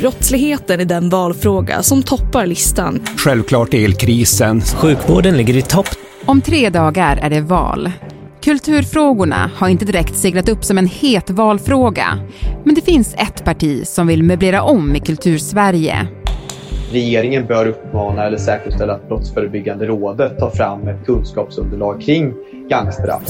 Brottsligheten är den valfråga som toppar listan. Självklart elkrisen. Sjukvården ligger i topp. Om tre dagar är det val. Kulturfrågorna har inte direkt seglat upp som en het valfråga. Men det finns ett parti som vill möblera om i kultursverige. Regeringen bör uppmana eller säkerställa att Brottsförebyggande rådet tar fram ett kunskapsunderlag kring gangsterrap.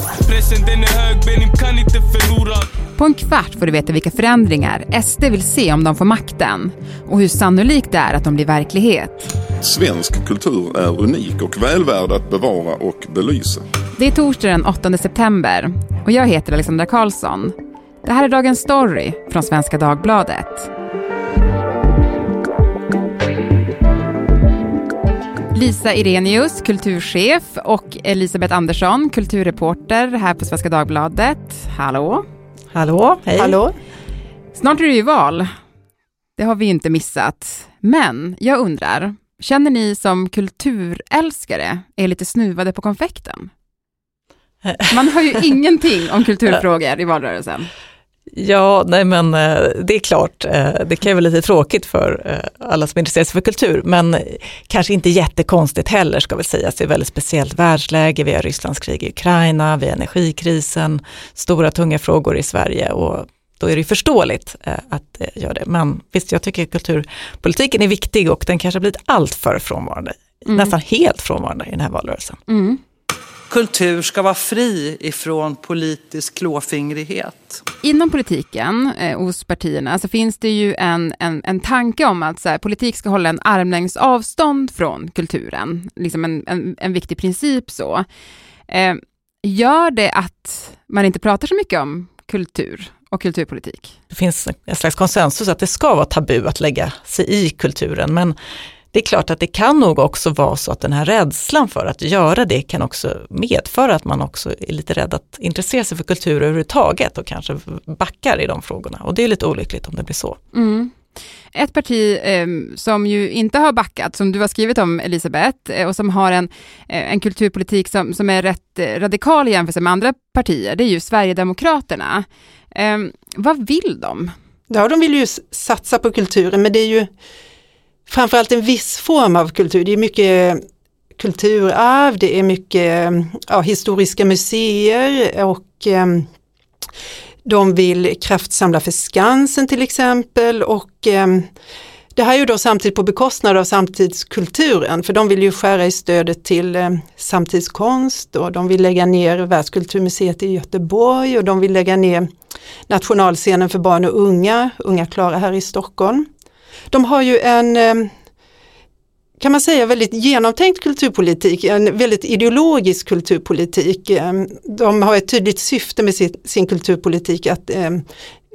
På en kvart får du veta vilka förändringar SD vill se om de får makten och hur sannolikt det är att de blir verklighet. Svensk kultur är unik och väl värd att bevara och belysa. Det är torsdag den 8 september och jag heter Alexandra Karlsson. Det här är Dagens Story från Svenska Dagbladet. Lisa Irenius, kulturchef och Elisabeth Andersson, kulturreporter här på Svenska Dagbladet. Hallå! Hallå, hej! Hallå. Snart är det ju val. Det har vi inte missat. Men jag undrar, känner ni som kulturälskare är lite snuvade på konfekten? Man hör ju ingenting om kulturfrågor i valrörelsen. Ja, nej men eh, det är klart, eh, det kan ju vara lite tråkigt för eh, alla som intresserar sig för kultur, men kanske inte jättekonstigt heller ska väl sägas. Det är väldigt speciellt världsläge, vi har Rysslands krig i Ukraina, vi har energikrisen, stora tunga frågor i Sverige och då är det förståeligt att göra det. Men visst, jag tycker kulturpolitiken är viktig och den kanske har blivit allt för frånvarande, mm. nästan helt frånvarande i den här valrörelsen. Mm kultur ska vara fri ifrån politisk klåfingrighet. Inom politiken, eh, hos partierna, så finns det ju en, en, en tanke om att så här, politik ska hålla en armlängds avstånd från kulturen. Liksom en, en, en viktig princip så. Eh, gör det att man inte pratar så mycket om kultur och kulturpolitik? Det finns en slags konsensus att det ska vara tabu att lägga sig i kulturen, men det är klart att det kan nog också vara så att den här rädslan för att göra det kan också medföra att man också är lite rädd att intressera sig för kultur överhuvudtaget och kanske backar i de frågorna. Och det är lite olyckligt om det blir så. Mm. Ett parti eh, som ju inte har backat, som du har skrivit om Elisabeth, eh, och som har en, eh, en kulturpolitik som, som är rätt eh, radikal i jämförelse med andra partier, det är ju Sverigedemokraterna. Ehm, vad vill de? Ja, de vill ju satsa på kulturen, men det är ju framförallt en viss form av kultur. Det är mycket kulturarv, det är mycket ja, historiska museer och eh, de vill kraftsamla för Skansen till exempel och eh, det här är ju då samtidigt på bekostnad av samtidskulturen för de vill ju skära i stödet till eh, samtidskonst och de vill lägga ner Världskulturmuseet i Göteborg och de vill lägga ner nationalscenen för barn och unga, Unga Klara här i Stockholm. De har ju en eh, kan man säga väldigt genomtänkt kulturpolitik, en väldigt ideologisk kulturpolitik. Eh, de har ett tydligt syfte med sin, sin kulturpolitik att eh,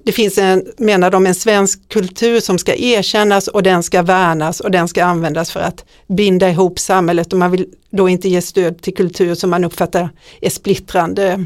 det finns en, menar de, en svensk kultur som ska erkännas och den ska värnas och den ska användas för att binda ihop samhället och man vill då inte ge stöd till kultur som man uppfattar är splittrande.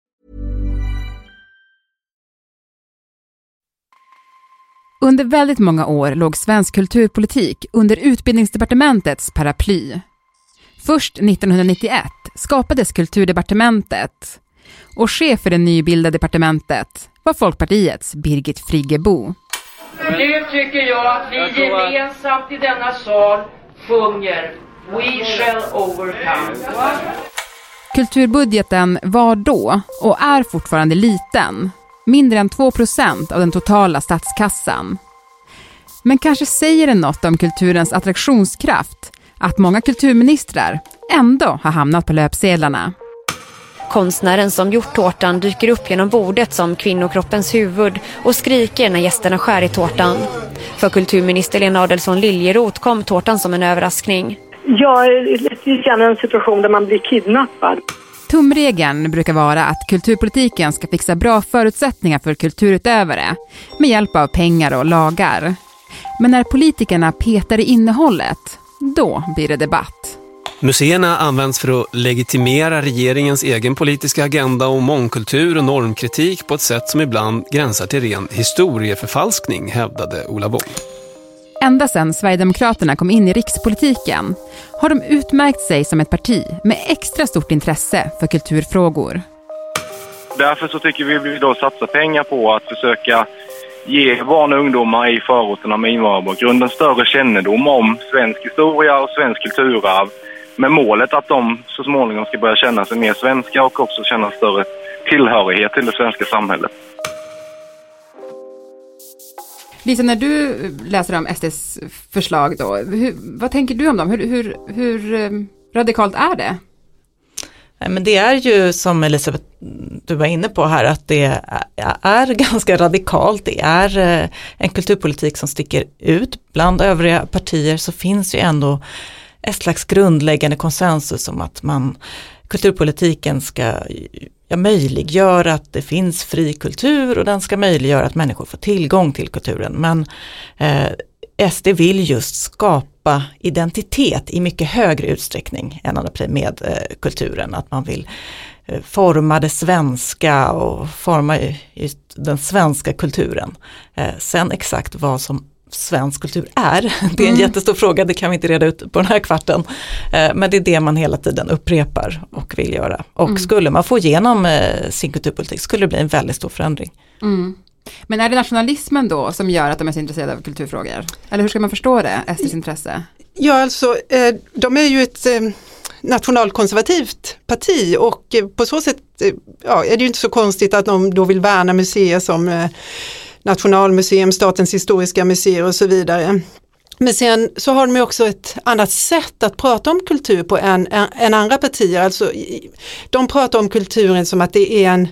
Under väldigt många år låg svensk kulturpolitik under utbildningsdepartementets paraply. Först 1991 skapades kulturdepartementet och chef för det nybildade departementet var Folkpartiets Birgit Friggebo. Nu tycker jag att vi gemensamt i denna sal sjunger We shall overcome. Kulturbudgeten var då och är fortfarande liten mindre än 2% av den totala statskassan. Men kanske säger det något om kulturens attraktionskraft att många kulturministrar ändå har hamnat på löpsedlarna. Konstnären som gjort tårtan dyker upp genom bordet som kvinnokroppens huvud och skriker när gästerna skär i tårtan. För kulturminister Lena Adelsohn Liljeroth kom tårtan som en överraskning. Ja, lite grann en situation där man blir kidnappad. Tumregeln brukar vara att kulturpolitiken ska fixa bra förutsättningar för kulturutövare med hjälp av pengar och lagar. Men när politikerna petar i innehållet, då blir det debatt. Museerna används för att legitimera regeringens egen politiska agenda och mångkultur och normkritik på ett sätt som ibland gränsar till ren historieförfalskning, hävdade Ola Wong. Ända sedan Sverigedemokraterna kom in i rikspolitiken har de utmärkt sig som ett parti med extra stort intresse för kulturfrågor. Därför så tycker vi att vi då satsa pengar på att försöka ge barn och ungdomar i förorterna med invandrarbakgrund en större kännedom om svensk historia och svensk kulturarv med målet att de så småningom ska börja känna sig mer svenska och också känna större tillhörighet till det svenska samhället. Lisa, när du läser om SDs förslag då, hur, vad tänker du om dem? Hur, hur, hur eh, radikalt är det? Men det är ju som Elisabeth, du var inne på här, att det är ganska radikalt. Det är eh, en kulturpolitik som sticker ut. Bland övriga partier så finns ju ändå ett slags grundläggande konsensus om att man kulturpolitiken ska ja, möjliggöra att det finns fri kultur och den ska möjliggöra att människor får tillgång till kulturen. Men eh, SD vill just skapa identitet i mycket högre utsträckning än med eh, kulturen. Att man vill eh, forma det svenska och forma just den svenska kulturen. Eh, sen exakt vad som svensk kultur är. Det är en mm. jättestor fråga, det kan vi inte reda ut på den här kvarten. Eh, men det är det man hela tiden upprepar och vill göra. Och mm. skulle man få igenom eh, sin kulturpolitik skulle det bli en väldigt stor förändring. Mm. Men är det nationalismen då som gör att de är så intresserade av kulturfrågor? Eller hur ska man förstå det, SDs intresse? Ja, alltså eh, de är ju ett nationalkonservativt parti och på så sätt ja, är det ju inte så konstigt att de då vill värna museer som Nationalmuseum, Statens historiska museer och så vidare. Men sen så har de också ett annat sätt att prata om kultur på än, än andra partier. Alltså, de pratar om kulturen som att det är en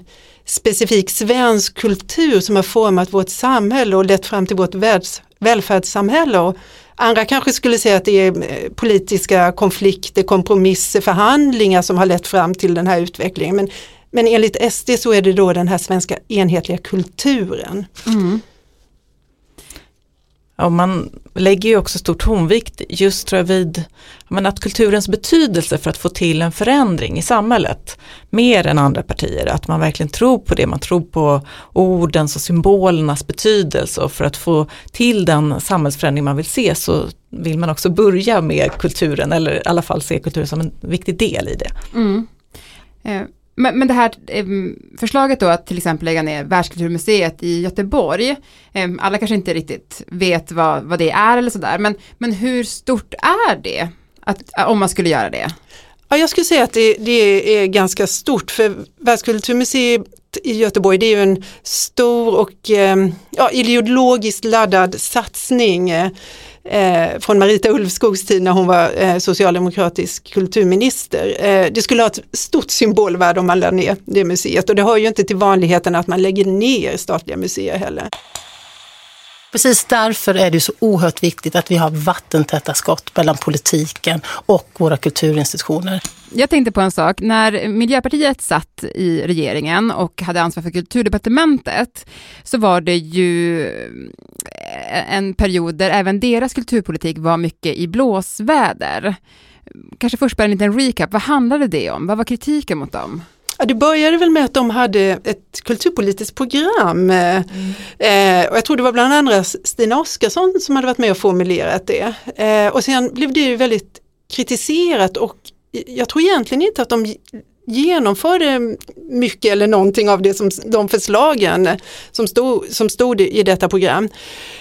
specifik svensk kultur som har format vårt samhälle och lett fram till vårt världs, välfärdssamhälle. Och andra kanske skulle säga att det är eh, politiska konflikter, kompromisser, förhandlingar som har lett fram till den här utvecklingen. Men men enligt SD så är det då den här svenska enhetliga kulturen. Mm. Ja, man lägger ju också stor tonvikt just tror jag vid men att kulturens betydelse för att få till en förändring i samhället mer än andra partier. Att man verkligen tror på det, man tror på ordens och symbolernas betydelse och för att få till den samhällsförändring man vill se så vill man också börja med kulturen eller i alla fall se kulturen som en viktig del i det. Mm. Men, men det här eh, förslaget då att till exempel lägga ner Världskulturmuseet i Göteborg, eh, alla kanske inte riktigt vet vad, vad det är eller sådär, men, men hur stort är det att, om man skulle göra det? Ja, jag skulle säga att det, det är ganska stort för Världskulturmuseet i Göteborg det är ju en stor och ehm, ja, ideologiskt laddad satsning eh, från Marita Ulvskogs tid när hon var eh, socialdemokratisk kulturminister. Eh, det skulle ha ett stort symbolvärde om man lade ner det museet och det har ju inte till vanligheten att man lägger ner statliga museer heller. Precis därför är det så oerhört viktigt att vi har vattentäta skott mellan politiken och våra kulturinstitutioner. Jag tänkte på en sak, när Miljöpartiet satt i regeringen och hade ansvar för kulturdepartementet så var det ju Eh, en period där även deras kulturpolitik var mycket i blåsväder. Kanske först bara en liten recap, vad handlade det om? Vad var kritiken mot dem? Ja, det började väl med att de hade ett kulturpolitiskt program. Mm. Eh, och jag tror det var bland andra Stina Oskarsson som hade varit med och formulerat det. Eh, och sen blev det ju väldigt kritiserat och jag tror egentligen inte att de genomförde mycket eller någonting av det som, de förslagen som stod, som stod i detta program.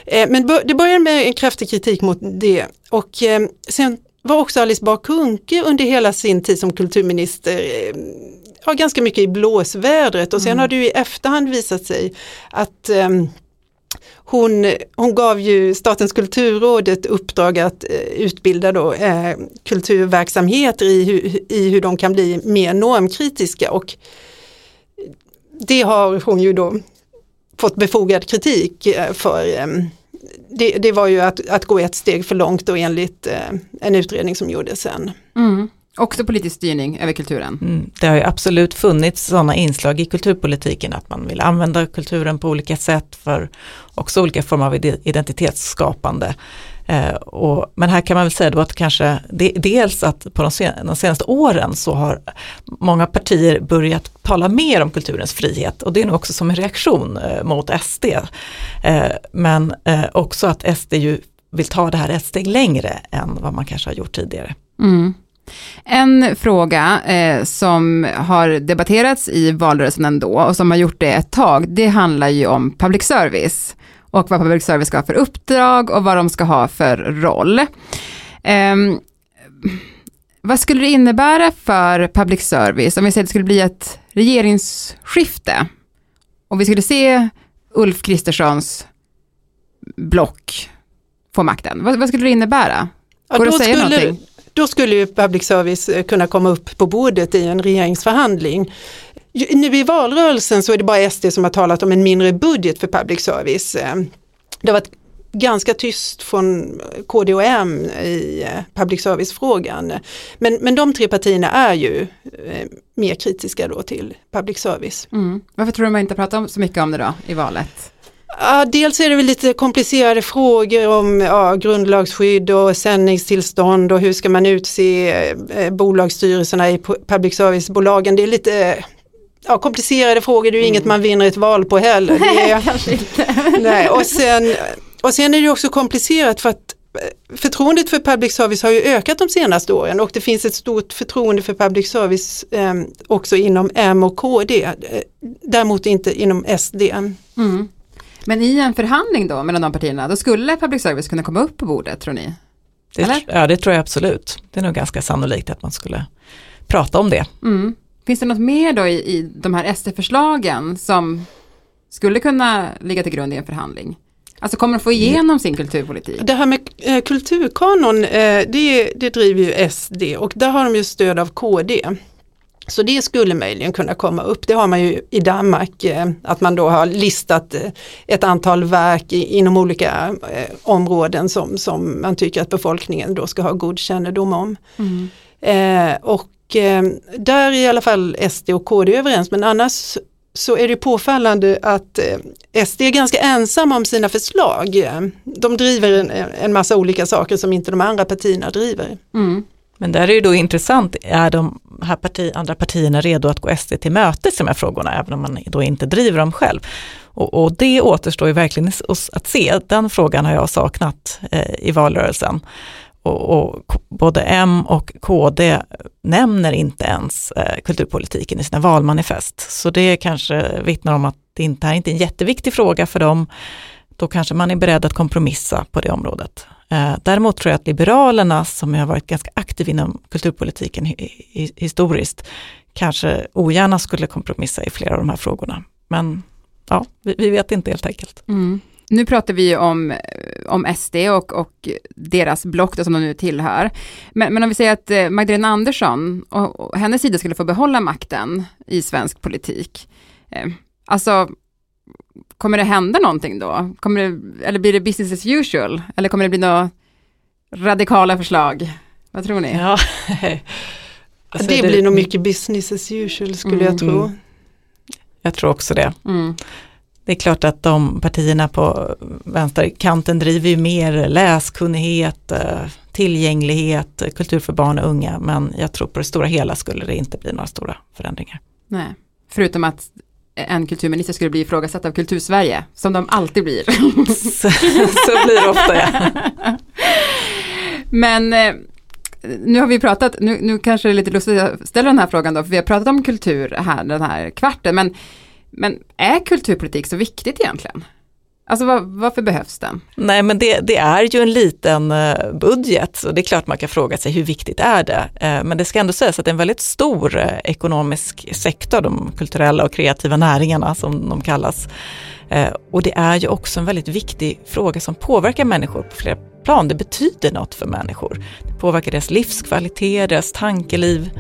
Eh, men det började med en kraftig kritik mot det och eh, sen var också Alice Bah Kuhnke under hela sin tid som kulturminister eh, ja, ganska mycket i blåsvädret och sen mm. har det ju i efterhand visat sig att um, hon, hon gav ju Statens kulturråd ett uppdrag att eh, utbilda då, eh, kulturverksamheter i, hu, i hur de kan bli mer normkritiska och det har hon ju då fått befogad kritik eh, för. Eh, det, det, var ju att, att gå ett steg för långt då enligt eh, en utredning som gjordes sen. Mm. Också politisk styrning över kulturen. Mm, det har ju absolut funnits sådana inslag i kulturpolitiken att man vill använda kulturen på olika sätt för också olika former av identitetsskapande. Eh, och, men här kan man väl säga då att kanske de, dels att på de, sen, de, senaste åren så har många partier börjat tala mer om kulturens frihet och det är nog också som en reaktion eh, mot SD. Eh, men eh, också att SD ju vill ta det här ett steg längre än vad man kanske har gjort tidigare. Mm. En fråga eh, som har debatterats i valrörelsen ändå och som har gjort det ett tag, det handlar ju om public service och vad public service ska ha för uppdrag och vad de ska ha för roll. Eh, vad skulle det innebära för public service om vi säger att det skulle bli ett regeringsskifte och vi skulle se Ulf Kristerssons block få makten? Vad, vad skulle det innebära? Går det att säga skulle, någonting? Då skulle ju public service eh, kunna komma upp på bordet i en regeringsförhandling. Nu i valrörelsen så är det bara SD som har talat om en mindre budget för public service. Eh, det har varit ganska tyst från KD och M i eh, public service-frågan. Men, men de tre partierna är ju mer kritiska då till public service. Mm. Varför tror du man inte pratar så mycket om det då i valet? Ja, dels är det väl lite komplicerade frågor om ja, grundlagsskydd och sändningstillstånd och hur ska man utse eh, bolagsstyrelserna i public service-bolagen. Det är lite ja, komplicerade frågor, det är ju mm. inget man vinner ett val på heller. Nej, är, kanske inte. nej, och, sen, och sen är det också komplicerat för att eh, förtroendet för public service har ju ökat de senaste åren och det finns ett stort förtroende för public service eh, också inom M och KD, däremot inte inom SD. Mm. Men i en förhandling då mellan de partierna, då skulle public service kunna komma upp på bordet tror ni? Det, ja, det tror jag absolut. Det är nog ganska sannolikt att man skulle prata om det. Mm. Finns det något mer då i, i de här SD-förslagen som skulle kunna ligga till grund i en förhandling? Alltså kommer de få igenom sin kulturpolitik? Det här med eh, kulturkanon, eh, det, det driver ju SD och där har de ju stöd av KD. Så det skulle möjligen kunna komma upp. Det har man ju i Danmark, eh, att man då har listat eh, ett antal verk inom olika eh, områden som, som man tycker att befolkningen då ska ha god kännedom om. Mm. och där är i alla fall SD och KD överens men annars så är det påfallande att SD är ganska ensamma om sina förslag. De driver en, en massa olika saker som inte de andra partierna driver. Mm. Men där är det då intressant, är de här parti, andra partierna redo att gå SD till mötes i de här frågorna, även om man då inte driver dem själv? Och, och det återstår ju verkligen att se, den frågan har jag saknat eh, i valrörelsen. Och, och, både M och KD nämner inte ens eh, kulturpolitiken i sina valmanifest. Så det kanske vittnar om att det inte är inte en jätteviktig fråga för dem. Då kanske man är beredd att kompromissa på det området. Eh, däremot tror jag att Liberalerna, som har varit ganska aktiv inom kulturpolitiken historiskt, kanske ogärna skulle kompromissa i flera av de här frågorna. Men ja, vi, vi vet inte helt enkelt. Mm. Nu pratar vi om, eh, om SD och, och deras block som de nu tillhör. Men, men om vi säger att eh, Magdalena Andersson och, och hennes sida skulle få behålla makten i svensk politik. Eh, alltså, kommer det hända någonting då? Kommer det, eller blir det business as usual? Eller kommer det bli några radikala förslag? Vad tror ni? Ja. alltså det, det, blir nog mycket business as usual skulle mm. jag tro. Jag tror också det. Mm. Det är klart att de partierna på vänsterkanten driver ju mer läskunnighet, eh, tillgänglighet, kultur för barn och unga, men jag tror på det stora hela skulle det inte bli några stora förändringar. Nej, förutom att en kulturminister skulle bli ifrågasatt av kultursverige, som de alltid blir. så, så blir det ofta ja. Men eh, nu har vi pratat, nu, nu kanske det är lite lustigt att ställa den här frågan då, för vi har pratat om kultur här den här kvarten, men, men är kulturpolitik så viktigt egentligen? Alltså var, varför behövs den? Nej men det, det, är ju en liten eh, budget och det är klart man kan fråga sig hur viktigt är det? Eh, men det ska ändå sägas att det är en väldigt stor eh, ekonomisk sektor, de kulturella och kreativa näringarna som de kallas. Och det är ju också en väldigt viktig fråga som påverkar människor på flera plan. Det betyder något för människor. Det påverkar deras livskvalitet, deras tankeliv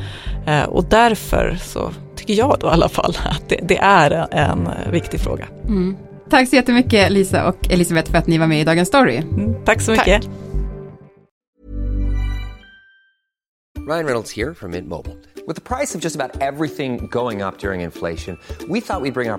och därför så tycker jag då i alla fall att det, det är en viktig fråga. Mm. Tack så jättemycket Lisa och Elisabeth för att ni var med i Dagens Story. Mm, tack så mycket. Tack. Ryan Reynolds here from Mint Mobile. With the price of just about everything going up during inflation, we thought we'd bring our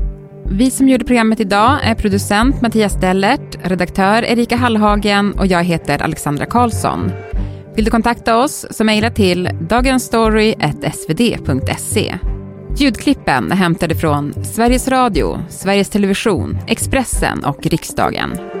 Vi som gjorde programmet idag är producent Mattias Dellert, redaktör Erika Hallhagen och jag heter Alexandra Karlsson. Vill du kontakta oss så mejla till dagensstory.svd.se. Ljudklippen är hämtade från Sveriges Radio, Sveriges Television, Expressen och Riksdagen.